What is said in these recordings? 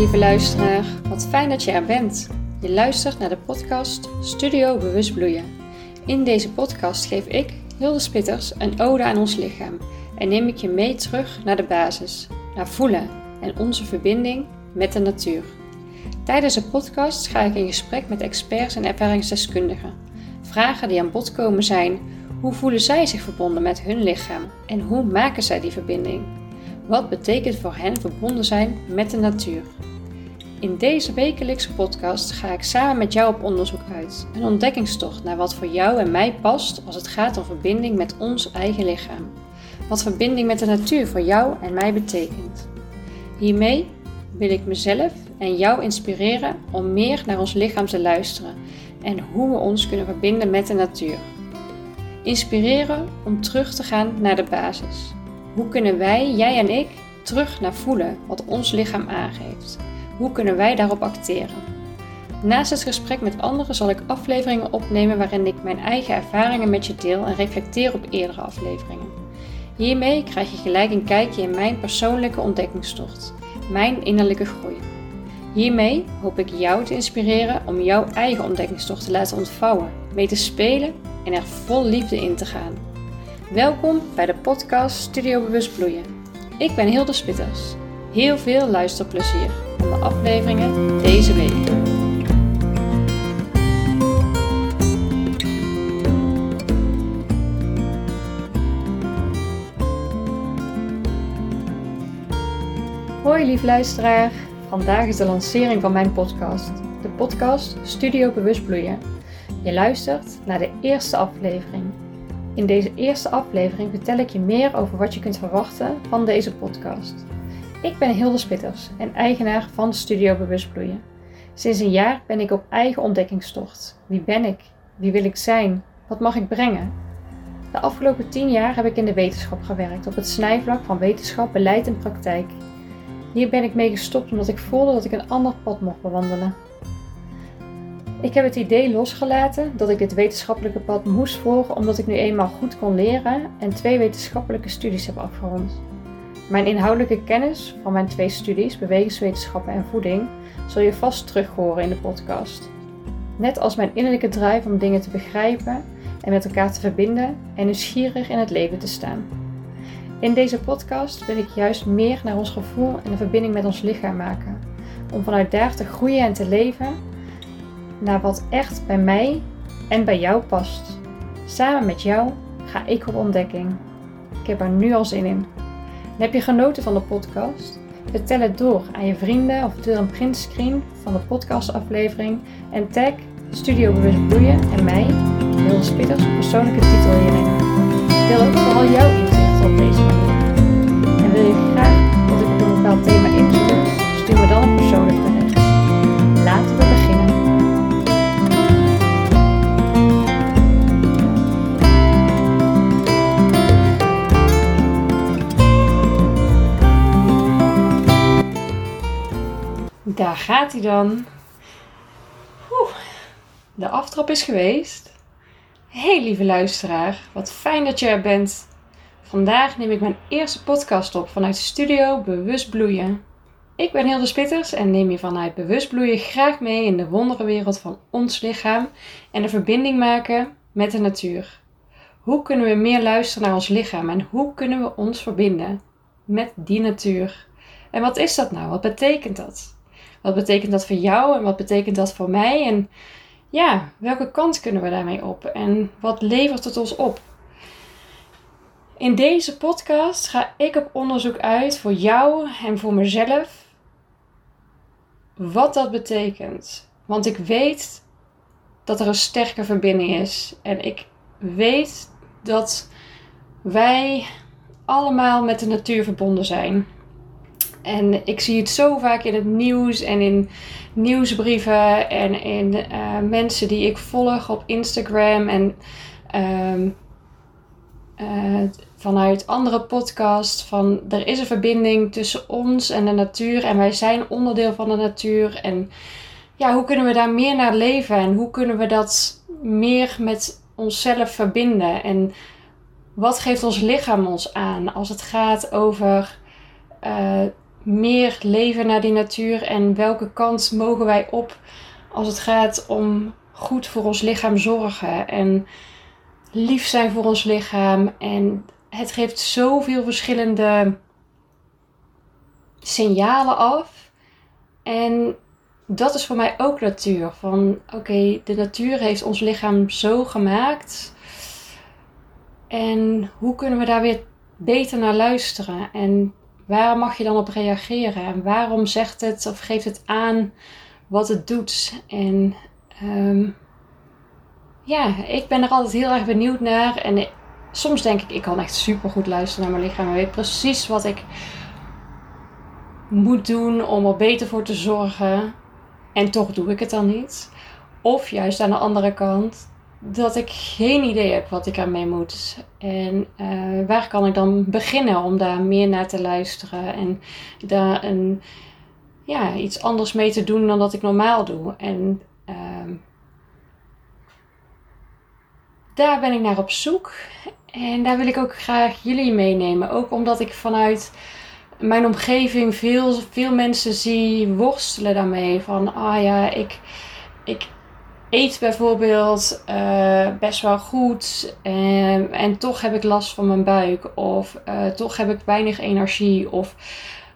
lieve luisteraar, wat fijn dat je er bent. Je luistert naar de podcast Studio Bewust Bloeien. In deze podcast geef ik, Hilde Spitters, een ode aan ons lichaam en neem ik je mee terug naar de basis, naar voelen en onze verbinding met de natuur. Tijdens de podcast ga ik in gesprek met experts en ervaringsdeskundigen. Vragen die aan bod komen zijn: hoe voelen zij zich verbonden met hun lichaam en hoe maken zij die verbinding? Wat betekent voor hen verbonden zijn met de natuur? In deze wekelijkse podcast ga ik samen met jou op onderzoek uit. Een ontdekkingstocht naar wat voor jou en mij past als het gaat om verbinding met ons eigen lichaam. Wat verbinding met de natuur voor jou en mij betekent. Hiermee wil ik mezelf en jou inspireren om meer naar ons lichaam te luisteren en hoe we ons kunnen verbinden met de natuur. Inspireren om terug te gaan naar de basis. Hoe kunnen wij, jij en ik, terug naar voelen wat ons lichaam aangeeft? Hoe kunnen wij daarop acteren? Naast het gesprek met anderen zal ik afleveringen opnemen waarin ik mijn eigen ervaringen met je deel en reflecteer op eerdere afleveringen. Hiermee krijg je gelijk een kijkje in mijn persoonlijke ontdekkingstocht, mijn innerlijke groei. Hiermee hoop ik jou te inspireren om jouw eigen ontdekkingstocht te laten ontvouwen, mee te spelen en er vol liefde in te gaan. Welkom bij de podcast Studio Bewust Bloeien. Ik ben Hilde Spitters. Heel veel luisterplezier aan de afleveringen deze week. Hoi lief luisteraar. Vandaag is de lancering van mijn podcast. De podcast Studio Bewust Bloeien. Je luistert naar de eerste aflevering. In deze eerste aflevering vertel ik je meer over wat je kunt verwachten van deze podcast. Ik ben Hilde Spitters en eigenaar van Studio Bewust Bloeien. Sinds een jaar ben ik op eigen ontdekkingstocht. Wie ben ik? Wie wil ik zijn? Wat mag ik brengen? De afgelopen tien jaar heb ik in de wetenschap gewerkt, op het snijvlak van wetenschap, beleid en praktijk. Hier ben ik mee gestopt omdat ik voelde dat ik een ander pad mocht bewandelen. Ik heb het idee losgelaten dat ik dit wetenschappelijke pad moest volgen omdat ik nu eenmaal goed kon leren en twee wetenschappelijke studies heb afgerond. Mijn inhoudelijke kennis van mijn twee studies, bewegingswetenschappen en voeding, zul je vast terug horen in de podcast. Net als mijn innerlijke drive om dingen te begrijpen en met elkaar te verbinden en nieuwsgierig in het leven te staan. In deze podcast wil ik juist meer naar ons gevoel en de verbinding met ons lichaam maken, om vanuit daar te groeien en te leven naar wat echt bij mij en bij jou past. Samen met jou ga ik op ontdekking. Ik heb er nu al zin in. heb je genoten van de podcast? Vertel het door aan je vrienden of deel een printscreen van de podcastaflevering en tag Studio Bewust Bloeien en mij, Hilde Spitters, persoonlijke titel hierin. Deel ook vooral jouw inzicht op deze manier. En wil je graag dat ik een bepaald thema inzoom, stuur me dan een persoonlijk bericht. Laten Daar gaat hij dan. De aftrap is geweest. Hey lieve luisteraar, wat fijn dat je er bent. Vandaag neem ik mijn eerste podcast op vanuit de studio Bewust Bloeien. Ik ben Hilde Spitters en neem je vanuit Bewust Bloeien graag mee in de wonderenwereld van ons lichaam en de verbinding maken met de natuur. Hoe kunnen we meer luisteren naar ons lichaam en hoe kunnen we ons verbinden met die natuur? En wat is dat nou? Wat betekent dat? Wat betekent dat voor jou en wat betekent dat voor mij? En ja, welke kant kunnen we daarmee op? En wat levert het ons op? In deze podcast ga ik op onderzoek uit voor jou en voor mezelf wat dat betekent. Want ik weet dat er een sterke verbinding is. En ik weet dat wij allemaal met de natuur verbonden zijn. En ik zie het zo vaak in het nieuws en in nieuwsbrieven en in uh, mensen die ik volg op Instagram en uh, uh, vanuit andere podcasts. Van er is een verbinding tussen ons en de natuur en wij zijn onderdeel van de natuur. En ja, hoe kunnen we daar meer naar leven en hoe kunnen we dat meer met onszelf verbinden? En wat geeft ons lichaam ons aan als het gaat over uh, meer leven naar die natuur en welke kant mogen wij op als het gaat om goed voor ons lichaam zorgen en lief zijn voor ons lichaam. En het geeft zoveel verschillende signalen af. En dat is voor mij ook natuur. Van oké, de natuur heeft ons lichaam zo gemaakt. En hoe kunnen we daar weer beter naar luisteren? En waar mag je dan op reageren? En waarom zegt het of geeft het aan wat het doet? En ehm, ja, ik ben er altijd heel erg benieuwd naar. En soms denk ik, ik kan echt super goed luisteren naar mijn lichaam. En weet precies wat ik moet doen om er beter voor te zorgen. En toch doe ik het dan niet. Of juist aan de andere kant, dat ik geen idee heb wat ik ermee moet. En uh, waar kan ik dan beginnen om daar meer naar te luisteren en daar een, ja, iets anders mee te doen dan dat ik normaal doe. En uh, daar ben ik naar op zoek. En daar wil ik ook graag jullie meenemen. Ook omdat ik vanuit mijn omgeving veel, veel mensen zie worstelen daarmee. Van, ah ja, ik, ik eet bijvoorbeeld uh, best wel goed en, en toch heb ik last van mijn buik. Of uh, toch heb ik weinig energie. Of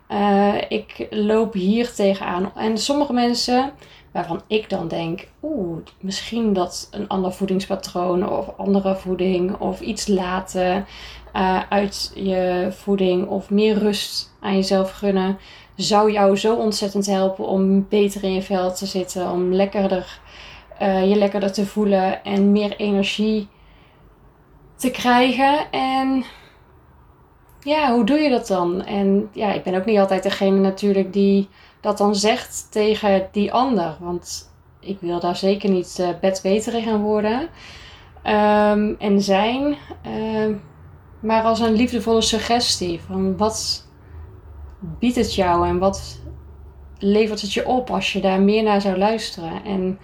uh, ik loop hier tegenaan. En sommige mensen waarvan ik dan denk, oeh, misschien dat een ander voedingspatroon of andere voeding of iets laten uit je voeding of meer rust aan jezelf gunnen, zou jou zo ontzettend helpen om beter in je vel te zitten, om lekkerder, uh, je lekkerder te voelen en meer energie te krijgen. En ja, hoe doe je dat dan? En ja, ik ben ook niet altijd degene natuurlijk die dat dan zegt tegen die ander. Want ik wil daar zeker niet uh, bedweterig worden um, en zijn. Uh, maar als een liefdevolle suggestie van wat biedt het jou en wat levert het je op als je daar meer naar zou luisteren. En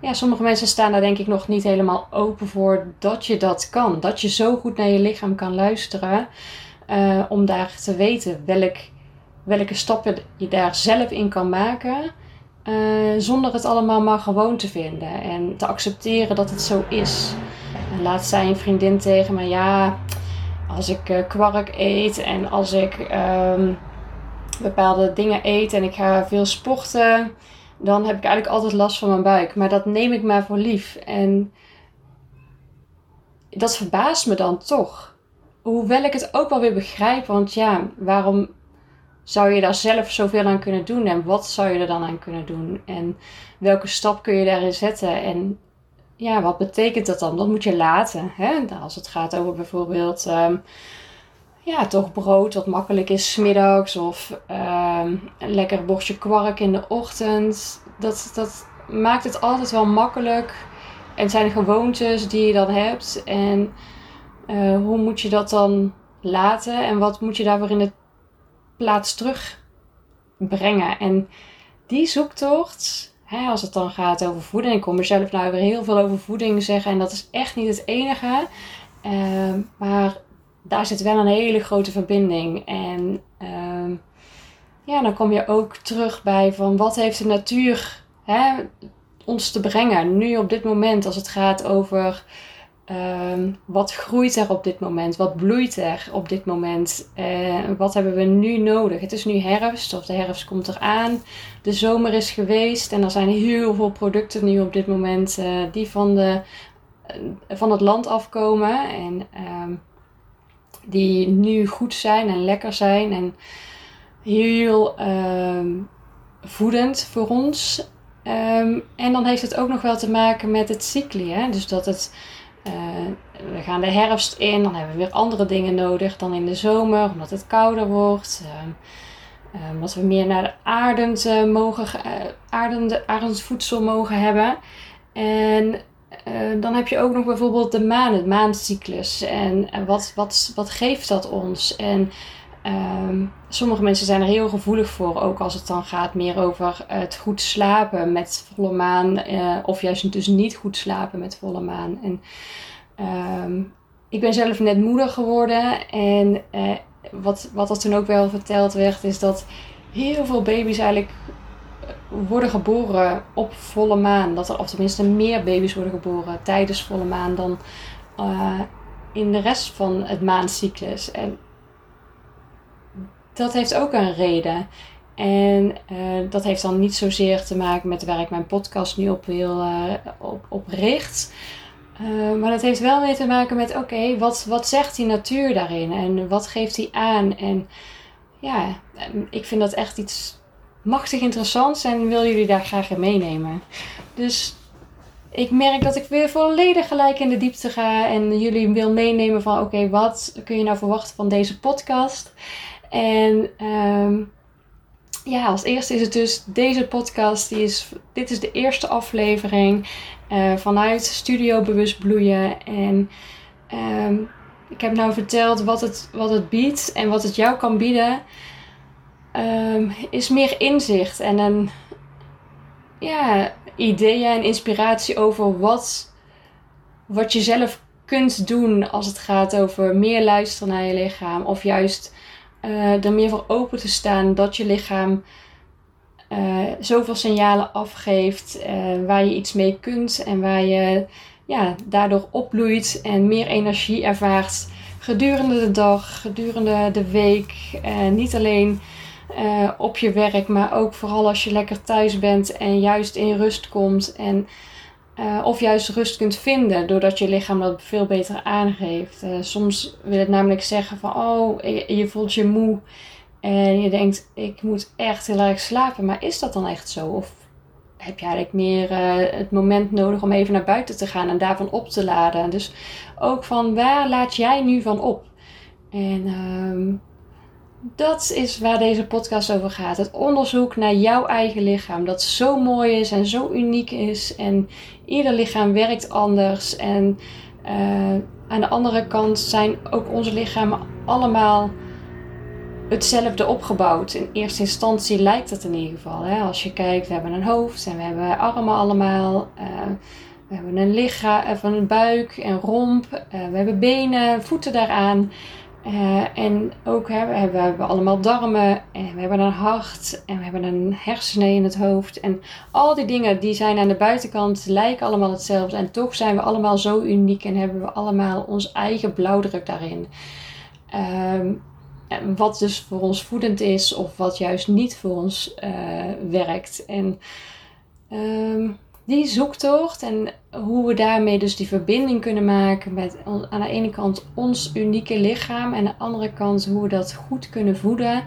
ja, sommige mensen staan daar denk ik nog niet helemaal open voor dat je dat kan. Dat je zo goed naar je lichaam kan luisteren uh, om daar te weten welk welke stappen je daar zelf in kan maken. Uh, zonder het allemaal maar gewoon te vinden en te accepteren dat het zo is. En laat zei een vriendin tegen me: Ja, als ik uh, kwark eet en als ik um, bepaalde dingen eet en ik ga veel sporten, dan heb ik eigenlijk altijd last van mijn buik. Maar dat neem ik maar voor lief. En dat verbaast me dan toch. Hoewel ik het ook wel weer begrijp, want ja, waarom zou je daar zelf zoveel aan kunnen doen? En wat zou je er dan aan kunnen doen? En welke stap kun je daarin zetten? En ja, wat betekent dat dan? Dat moet je laten. Hè? Nou, als het gaat over bijvoorbeeld, um, ja, toch brood wat makkelijk is smiddags. Of um, een lekker bordje kwark in de ochtend. Dat, dat maakt het altijd wel makkelijk. En zijn gewoontes die je dan hebt. En uh, hoe moet je dat dan laten? En wat moet je daarvoor in de plaats terugbrengen. En die zoektocht, hè, als het dan gaat over voeding, ik kom er zelf nou weer heel veel over voeding zeggen en dat is echt niet het enige. Uh, maar daar zit wel een hele grote verbinding. En uh, ja, dan kom je ook terug bij van wat heeft de natuur hè, ons te brengen. Nu op dit moment als het gaat over Um, wat groeit er op dit moment? Wat bloeit er op dit moment? Uh, wat hebben we nu nodig? Het is nu herfst of de herfst komt eraan. De zomer is geweest en er zijn heel veel producten nu op dit moment uh, die van, de, uh, van het land afkomen. En um, die nu goed zijn en lekker zijn en heel um, voedend voor ons. en dan heeft het ook nog wel te maken met het cycli. Hè? Dus dat het uh, we gaan de herfst in, dan hebben we weer andere dingen nodig dan in de zomer, omdat het kouder wordt. Uh, omdat we meer naar de aardend, mogen, aardende, aardend voedsel mogen hebben. En dan heb je ook nog bijvoorbeeld de maan, het. En, en wat, wat, wat geeft dat ons? En Um, sommige mensen zijn er heel gevoelig voor, ook als het dan gaat meer over het goed slapen met volle maan, uh, of juist dus niet goed slapen met volle maan. En um, ik ben zelf net moeder geworden en wat, wat er toen ook wel verteld werd, is dat heel veel baby's eigenlijk worden geboren op volle maan. Dat er, of tenminste meer baby's worden geboren tijdens volle maan dan uh, in de rest van het maancyclus. En dat heeft ook een reden. En uh, dat heeft dan niet zozeer te maken met waar ik mijn podcast nu op wil uh, op, op richt. Maar dat heeft wel mee te maken met: oké, wat, wat zegt die natuur daarin? En wat geeft hij aan? En ja, ik vind dat echt iets machtig interessants en wil jullie daar graag in meenemen. Dus ik merk dat ik weer volledig gelijk in de diepte ga en jullie wil meenemen van: oké, wat kun je nou verwachten van deze podcast? En um, ja, als eerste is het dus deze podcast. Die is, dit is de eerste aflevering uh, vanuit Studio Bewust Bloeien. En um, ik heb nou verteld wat het, wat het biedt en wat het jou kan bieden. Um, is meer inzicht en een ja, ideeën en inspiratie over wat, wat je zelf kunt doen als het gaat over meer luisteren naar je lichaam. Of juist uh, er meer voor open te staan dat je lichaam uh, zoveel signalen afgeeft uh, waar je iets mee kunt en waar je ja, daardoor opbloeit en meer energie ervaart gedurende de dag, gedurende de week. niet alleen op je werk, maar ook vooral als je lekker thuis bent en juist in rust komt en uh, of juist rust kunt vinden doordat je lichaam dat veel beter aangeeft. Uh, soms wil het namelijk zeggen van oh, je, voelt je moe en je denkt ik moet echt heel erg slapen. Maar is dat dan echt zo? Of heb je eigenlijk meer het moment nodig om even naar buiten te gaan en daarvan op te laden? Dus ook van waar laat jij nu van op? En ehm, dat is waar deze podcast over gaat. Het onderzoek naar jouw eigen lichaam. Dat zo mooi is en zo uniek is. En ieder lichaam werkt anders. En uh, aan de andere kant zijn ook onze lichamen allemaal hetzelfde opgebouwd. In eerste instantie lijkt het in ieder geval. Hè? Als je kijkt, we hebben een hoofd en we hebben armen allemaal. Uh, we hebben een lichaam, of een buik en romp. Uh, we hebben benen, voeten daaraan. Uh, en ook hè, we, hebben, we allemaal darmen en we hebben een hart en we hebben een hersenen in het hoofd. En al die dingen die zijn aan de buitenkant, lijken allemaal hetzelfde. En toch zijn we allemaal zo uniek en hebben we allemaal ons eigen blauwdruk daarin. Um, wat dus voor ons voedend is of wat juist niet voor ons uh, werkt. En um, die zoektocht en hoe we daarmee dus die verbinding kunnen maken met aan de ene kant ons unieke lichaam en aan de andere kant hoe we dat goed kunnen voeden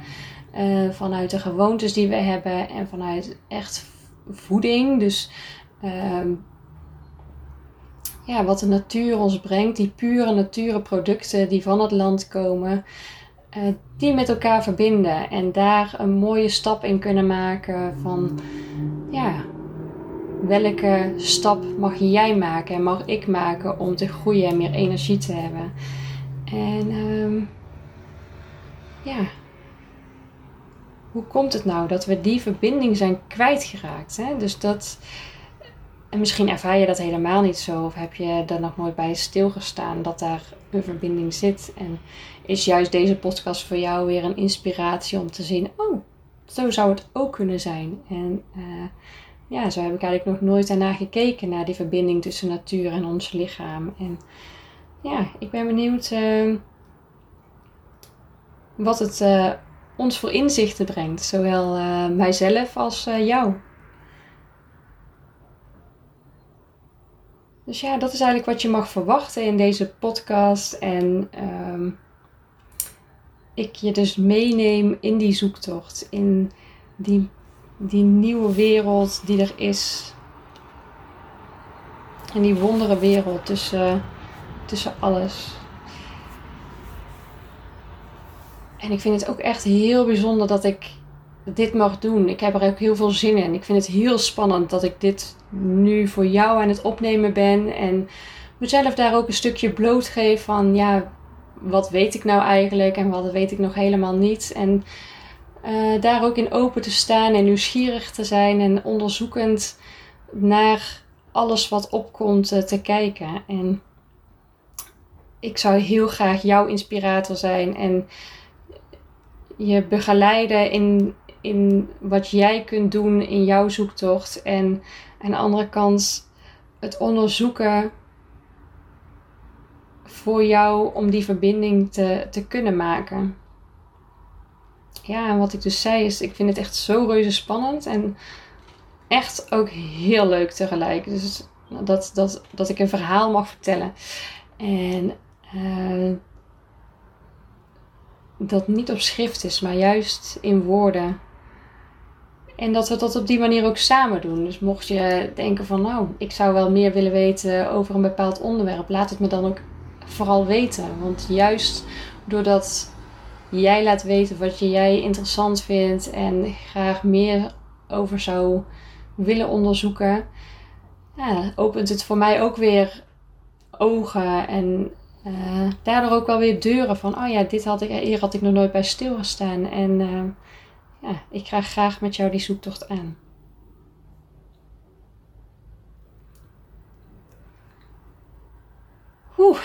uh, vanuit de gewoontes die we hebben en vanuit echt voeding. Dus um, ja, wat de natuur ons brengt, die pure natuur producten die van het land komen. Uh, die met elkaar verbinden en daar een mooie stap in kunnen maken van ja, welke stap mag jij maken en mag ik maken om te groeien en meer energie te hebben. En um, ja, hoe komt het nou dat we die verbinding zijn kwijtgeraakt? Hè? Dus dat, en misschien ervaar je dat helemaal niet zo, of heb je er nog nooit bij stilgestaan dat daar een verbinding zit. En is juist deze podcast voor jou weer een inspiratie om te zien: oh, zo zou het ook kunnen zijn. En uh, ja, zo heb ik eigenlijk nog nooit daarna gekeken, naar die verbinding tussen natuur en ons lichaam. En ja, ik ben benieuwd uh, wat het uh, ons voor inzichten brengt, zowel uh, mijzelf als jou. Dus ja, dat is eigenlijk wat je mag verwachten in deze podcast. En um, ik je dus meeneem in die zoektocht, in die die nieuwe wereld die er is. En die wondere wereld tussen, tussen alles. En ik vind het ook echt heel bijzonder dat ik dit mag doen. Ik heb er ook heel veel zin in. Ik vind het heel spannend dat ik dit nu voor jou aan het opnemen ben. En mezelf daar ook een stukje blootgeef van ja, wat weet ik nou eigenlijk en wat weet ik nog helemaal niet. En uh, daar ook in open te staan en nieuwsgierig te zijn en onderzoekend naar alles wat opkomt uh, te kijken. En ik zou heel graag jouw inspirator zijn en je begeleiden in, in wat jij kunt doen in jouw zoektocht. En aan de andere kant het onderzoeken voor jou om die verbinding te, te kunnen maken. Ja, en wat ik dus zei is, ik vind het echt zo reuze spannend en echt ook heel leuk tegelijk. Dus dat, dat, dat ik een verhaal mag vertellen. En uh, dat niet op schrift is, maar juist in woorden. En dat we dat op die manier ook samen doen. Dus mocht je denken van nou, ik zou wel meer willen weten over een bepaald onderwerp, laat het me dan ook vooral weten. Want juist doordat jij laat weten wat jij interessant vindt en graag meer over zou willen onderzoeken, opent het voor mij ook weer ogen en uh, daardoor ook wel weer deuren van, oh ja, dit had ik, hier had ik nog nooit bij stilgestaan. En uh, ja, ik krijg graag met jou die zoektocht aan. Oeh,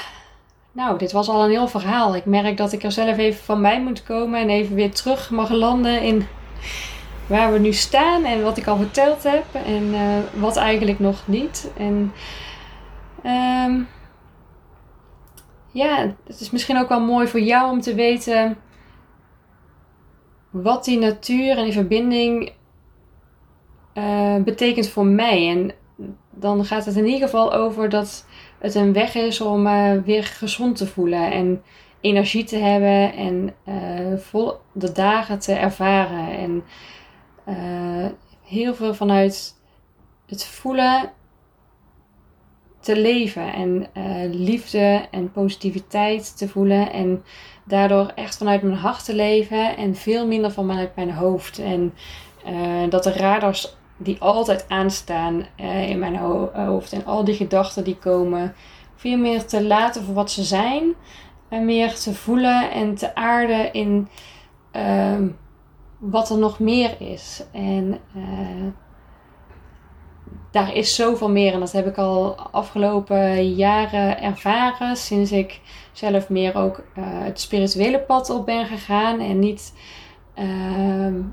nou, dit was al een heel verhaal. Ik merk dat ik er zelf even van bij moet komen en even weer terug mag landen in waar we nu staan en wat ik al verteld heb en uh, wat eigenlijk nog niet. En um, ja, het is misschien ook wel mooi voor jou om te weten wat die natuur en die verbinding uh, betekent voor mij. En dan gaat het in ieder geval over dat het een weg is om uh, weer gezond te voelen en energie te hebben en uh, vol de dagen te ervaren. En heel veel vanuit het voelen te leven en liefde en positiviteit te voelen en daardoor echt vanuit mijn hart te leven en veel minder vanuit mijn hoofd. En dat de radars die altijd aanstaan uh, in mijn ho hoofd en al die gedachten die komen, veel meer te laten voor wat ze zijn en meer te voelen en te aarden in ehm, wat er nog meer is. En daar is zoveel meer. En dat heb ik al afgelopen jaren ervaren. Sinds ik zelf meer ook het spirituele pad op ben gegaan. En niet uh,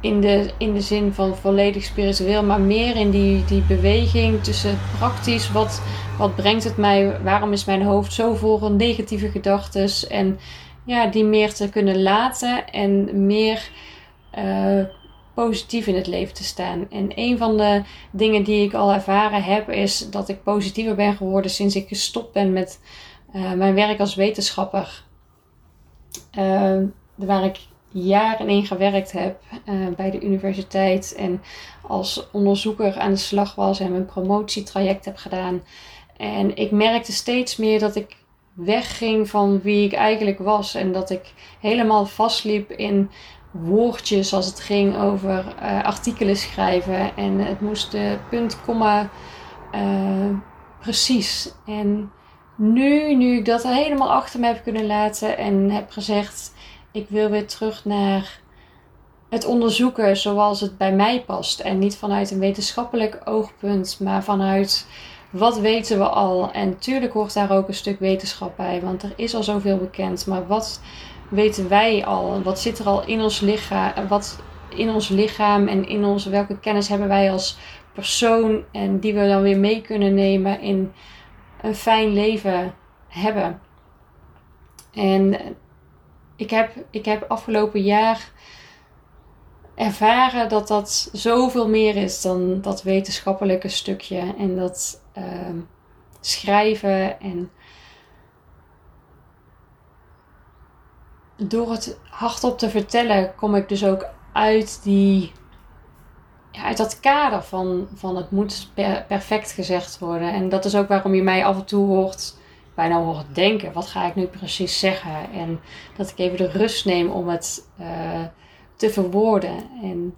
in, de, in de zin van volledig spiritueel. Maar meer in die, die beweging tussen praktisch. Wat, wat brengt het mij? Waarom is mijn hoofd zo vol negatieve gedachten? En ja, die meer te kunnen laten. En meer... Uh, positief in het leven te staan. En een van de dingen die ik al ervaren heb, is dat ik positiever ben geworden sinds ik gestopt ben met uh, mijn werk als wetenschapper. Uh, waar ik jaren in gewerkt heb uh, bij de universiteit en als onderzoeker aan de slag was en mijn promotietraject heb gedaan. En ik merkte steeds meer dat ik wegging van wie ik eigenlijk was en dat ik helemaal vastliep in woordjes als het ging over uh, artikelen schrijven. En het moest de punt, komma uh, precies. En nu, nu ik dat helemaal achter me heb kunnen laten en heb gezegd: ik wil weer terug naar het onderzoeken zoals het bij mij past. En niet vanuit een wetenschappelijk oogpunt, maar vanuit wat weten we al. En natuurlijk hoort daar ook een stuk wetenschap bij, want er is al zoveel bekend. Maar wat weten wij al? Wat zit er al in ons lichaam? Wat in ons lichaam en in onze welke kennis hebben wij als persoon en die we dan weer mee kunnen nemen in een fijn leven hebben. En ik heb, ik heb afgelopen jaar ervaren dat dat zoveel meer is dan dat wetenschappelijke stukje en dat uh, schrijven en door het hardop te vertellen, kom ik dus ook uit die. Ja, uit dat kader van, van het moet perfect gezegd worden. En dat is ook waarom je mij af en toe hoort, bijna hoort denken: wat ga ik nu precies zeggen? En dat ik even de rust neem om het uh, te verwoorden. En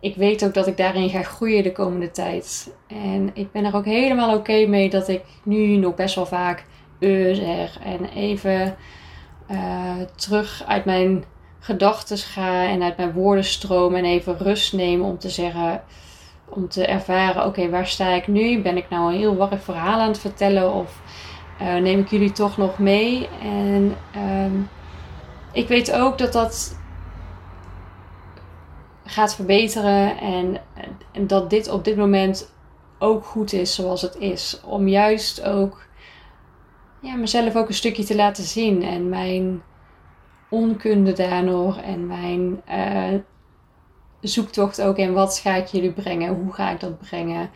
ik weet ook dat ik daarin ga groeien de komende tijd. En ik ben er ook helemaal oké mee dat ik nu nog best wel vaak uh zeg en even uh, terug uit mijn gedachten ga en uit mijn woordenstroom en even rust neem om te zeggen, om te ervaren, oké, waar sta ik nu? Ben ik nou een heel warrig verhaal aan het vertellen of uh, neem ik jullie toch nog mee? En um, ik weet ook dat dat gaat verbeteren en, dat dit op dit moment ook goed is zoals het is. Om juist ook ja, mezelf ook een stukje te laten zien en mijn onkunde daar nog en mijn uh, zoektocht ook in wat ga ik jullie brengen, hoe ga ik dat brengen.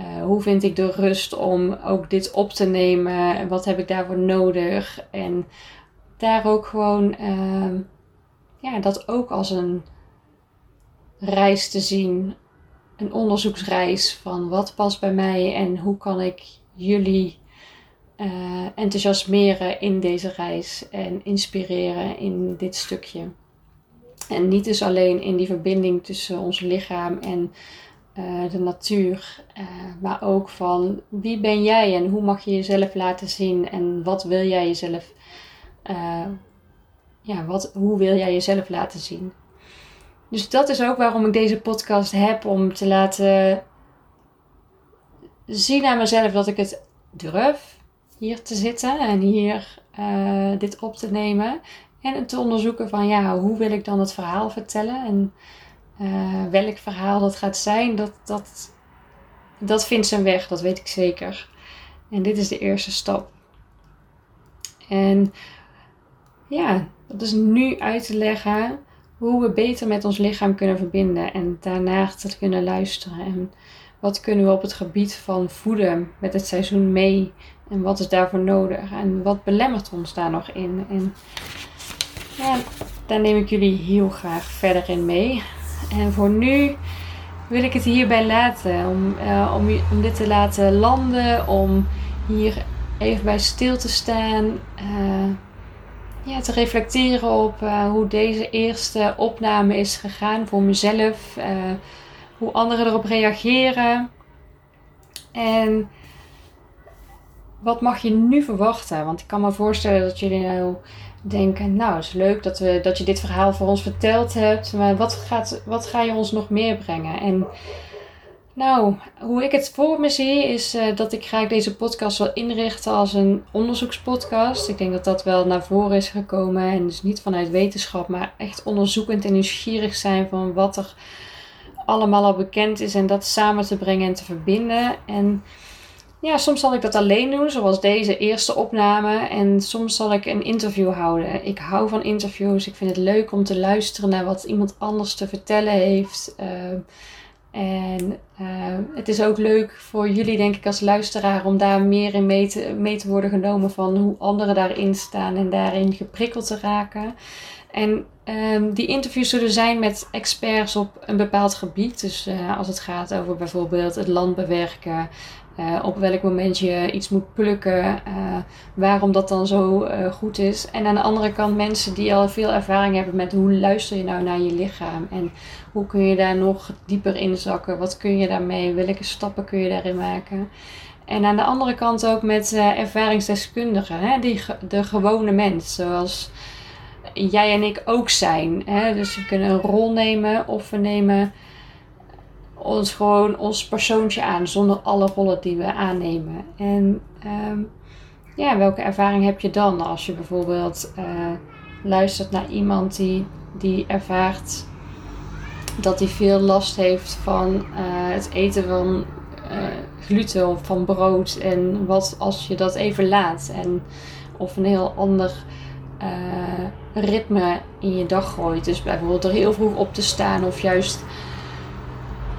Uh, hoe vind ik de rust om ook dit op te nemen? En wat heb ik daarvoor nodig? En daar ook gewoon, uh, ja, dat ook als een reis te zien. Een onderzoeksreis van wat past bij mij en hoe kan ik jullie uh, enthousiasmeren in deze reis en inspireren in dit stukje. En niet dus alleen in die verbinding tussen ons lichaam en uh, de natuur, uh, maar ook van wie ben jij en hoe mag je jezelf laten zien en wat wil jij jezelf, ja, wat, hoe wil jij jezelf laten zien. Dus dat is ook waarom ik deze podcast heb, om te laten zien aan mezelf dat ik het durf hier te zitten en hier dit op te nemen. En te onderzoeken van ja, hoe wil ik dan het verhaal vertellen en uh, welk verhaal dat gaat zijn, dat, dat, dat vindt zijn weg, dat weet ik zeker. En dit is de eerste stap. En ja, dat is nu uit te leggen hoe we beter met ons lichaam kunnen verbinden en daarna te kunnen luisteren. En wat kunnen we op het gebied van voeden met het seizoen mee en wat is daarvoor nodig en wat belemmert ons daar nog in. En ja, daar neem ik jullie heel graag verder in mee. En voor nu wil ik het hierbij laten. Om, uh, om, dit te laten landen. Om hier even bij stil te staan. Uh, ja, te reflecteren op uh, hoe deze eerste opname is gegaan voor mezelf. hoe anderen erop reageren. En wat mag je nu verwachten? Want ik kan me voorstellen dat jullie nou denken, nou is leuk dat, we, dat je dit verhaal voor ons verteld hebt, maar wat, gaat, wat ga je ons nog meer brengen? En nou, hoe ik het voor me zie is uh, dat ik graag deze podcast wil inrichten als een onderzoekspodcast. Ik denk dat dat wel naar voren is gekomen en dus niet vanuit wetenschap, maar echt onderzoekend en nieuwsgierig zijn van wat er allemaal al bekend is en dat samen te brengen en te verbinden. En ja, soms zal ik dat alleen doen, zoals deze eerste opname. En soms zal ik een interview houden. Ik hou van interviews. Ik vind het leuk om te luisteren naar wat iemand anders te vertellen heeft. Ehm, en ehm, het is ook leuk voor jullie, denk ik, als luisteraar, om daar meer in mee te, mee te worden genomen van hoe anderen daarin staan en daarin geprikkeld te raken. En um, die interviews zullen zijn met experts op een bepaald gebied. Dus uh, als het gaat over bijvoorbeeld het land bewerken, uh, op welk moment je iets moet plukken, uh, waarom dat dan zo uh, goed is. En aan de andere kant mensen die al veel ervaring hebben met hoe luister je nou naar je lichaam en hoe kun je daar nog dieper in zakken, wat kun je daarmee, welke stappen kun je daarin maken. En aan de andere kant ook met ervaringsdeskundigen, hè, die, de gewone mens, zoals jij en ik ook zijn. Hè? Dus we kunnen een rol nemen of we nemen ons gewoon ons persoontje aan zonder alle rollen die we aannemen. En um, ja, welke ervaring heb je dan als je bijvoorbeeld uh, luistert naar iemand die, die ervaart dat hij veel last heeft van uh, het eten van uh, gluten of van brood en wat als je dat even laat en of een heel ander ritme in je dag gooit. Dus bijvoorbeeld er heel vroeg op te staan of juist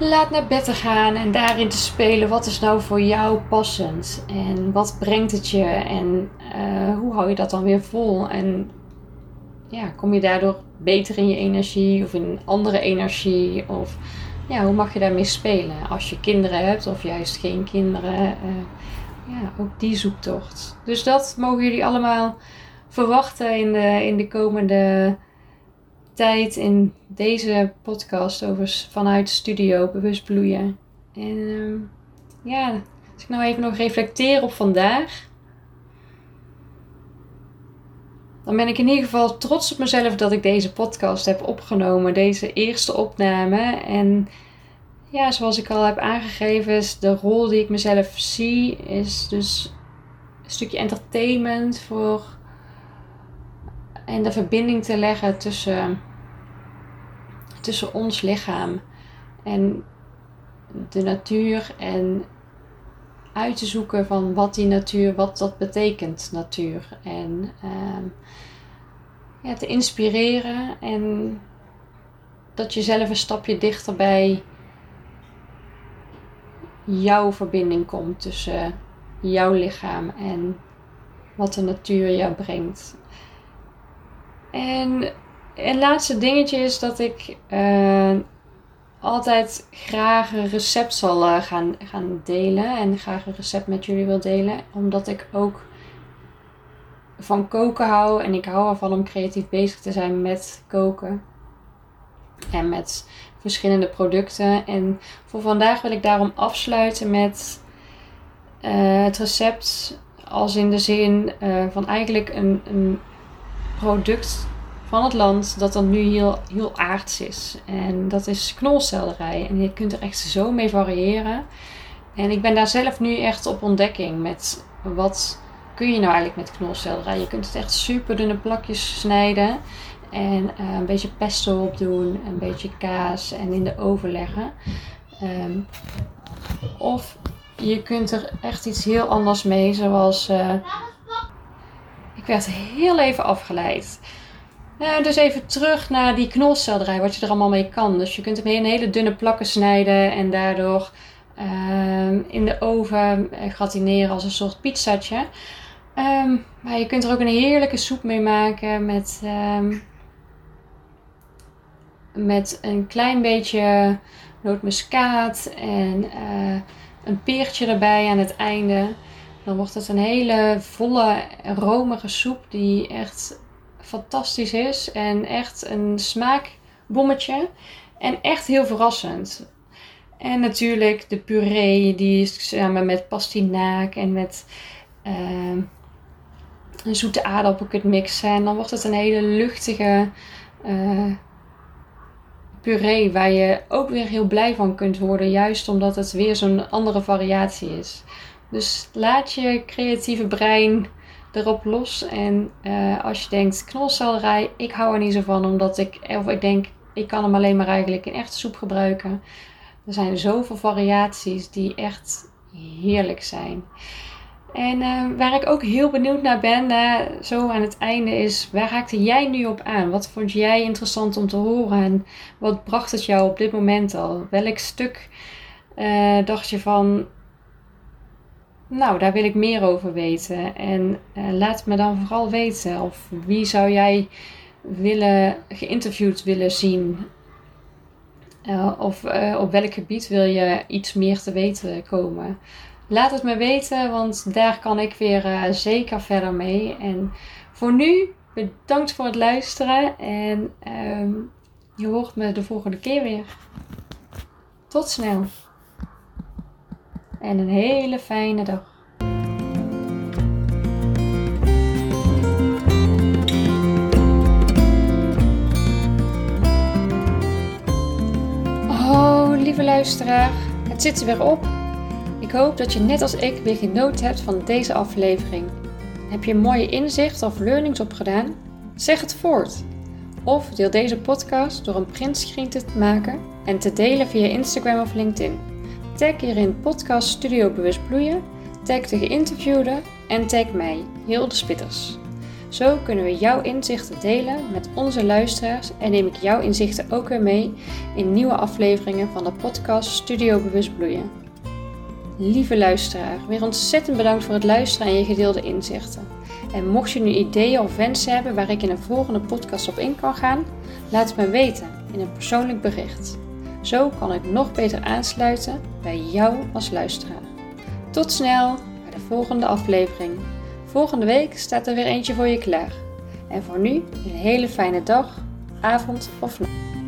laat naar bed te gaan en daarin te spelen. Wat is nou voor jou passend? En wat brengt het je? En uh, hoe hou je dat dan weer vol? En ja, kom je daardoor beter in je energie of in andere energie? Of ja, hoe mag je daarmee spelen? Als je kinderen hebt of juist geen kinderen. Uh, ja, ook die zoektocht. Dus dat mogen jullie allemaal verwachten in de, in de komende tijd in deze podcast over vanuit studio bewust bloeien. En uh, ja, als ik nou even nog reflecteer op vandaag. Dan ben ik in ieder geval trots op mezelf dat ik deze podcast heb opgenomen. Deze eerste opname. En ja, zoals ik al heb aangegeven, is de rol die ik mezelf zie, is dus een stukje entertainment voor en de verbinding te leggen tussen, tussen ons lichaam en de natuur en uit te zoeken van wat die natuur, wat dat betekent, natuur. En uh, ja, te inspireren en dat je zelf een stapje dichter bij jouw verbinding komt tussen jouw lichaam en wat de natuur jou brengt. En een laatste dingetje is dat ik uh, altijd graag een recept zal uh, gaan, gaan delen. En graag een recept met jullie wil delen. Omdat ik ook van koken hou. En ik hou ervan om creatief bezig te zijn met koken. En met verschillende producten. En voor vandaag wil ik daarom afsluiten met uh, het recept. Als in de zin van eigenlijk een, een product van het land dat dan nu heel, heel aards is. En dat is knolselderij. En je kunt er echt zo mee variëren. En ik ben daar zelf nu echt op ontdekking met wat kun je nou eigenlijk met knolselderij. Je kunt het echt super dunne plakjes snijden. En uh, een beetje pesto op doen, een beetje kaas en in de oven leggen. Um, of je kunt er echt iets heel anders mee, zoals. Uh, ik werd heel even afgeleid. Dus even terug naar die knolselderij, wat je er allemaal mee kan. Dus je kunt hem in hele dunne plakken snijden en daardoor uh, in de oven gratineren als een soort pizzatje. Um, maar je kunt er ook een heerlijke soep mee maken met, um, met een klein beetje nootmuskaat en uh, een peertje erbij aan het einde. Dan wordt het een hele volle, romige soep die echt fantastisch is. En echt een smaakbommetje. En echt heel verrassend. En natuurlijk de puree, die samen met pastinaak en met uh, een zoete aardappel kunt mixen. En dan wordt het een hele luchtige uh, puree waar je ook weer heel blij van kunt worden. Juist omdat het weer zo'n andere variatie is. Dus laat je creatieve brein erop los. En uh, als je denkt, knolselderij, ik hou er niet zo van, omdat ik, of ik denk, ik kan hem alleen maar eigenlijk in echte soep gebruiken. Er zijn zoveel variaties die echt heerlijk zijn. En uh, waar ik ook heel benieuwd naar ben, uh, zo aan het einde, is waar haakte jij nu op aan? Wat vond jij interessant om te horen en wat bracht het jou op dit moment al? Welk stuk dacht je van, nou, daar wil ik meer over weten. En uh, laat me dan vooral weten. Of wie zou jij willen, geïnterviewd willen zien? Uh, of uh, op welk gebied wil je iets meer te weten komen? Laat het me weten, want daar kan ik weer zeker verder mee. En voor nu, bedankt voor het luisteren. En ehm, je hoort me de volgende keer weer. Tot snel en een hele fijne dag. Oh, lieve luisteraar, het zit er weer op. Ik hoop dat je net als ik weer genoten hebt van deze aflevering. Heb je mooie inzicht of learnings opgedaan? Zeg het voort. Of deel deze podcast door een printscreen te maken en te delen via Instagram of LinkedIn. Tag hierin podcast Studio Bewust Bloeien, tag de geïnterviewde en tag mij, Hilde Spitters. Zo kunnen we jouw inzichten delen met onze luisteraars en neem ik jouw inzichten ook weer mee in nieuwe afleveringen van de podcast Studio Bewust Bloeien. Lieve luisteraar, weer ontzettend bedankt voor het luisteren en je gedeelde inzichten. En mocht je nu ideeën of wensen hebben waar ik in een volgende podcast op in kan gaan, laat het me weten in een persoonlijk bericht. Zo kan ik nog beter aansluiten bij jou als luisteraar. Tot snel bij de volgende aflevering. Volgende week staat er weer eentje voor je klaar. En voor nu een hele fijne dag, avond of nacht.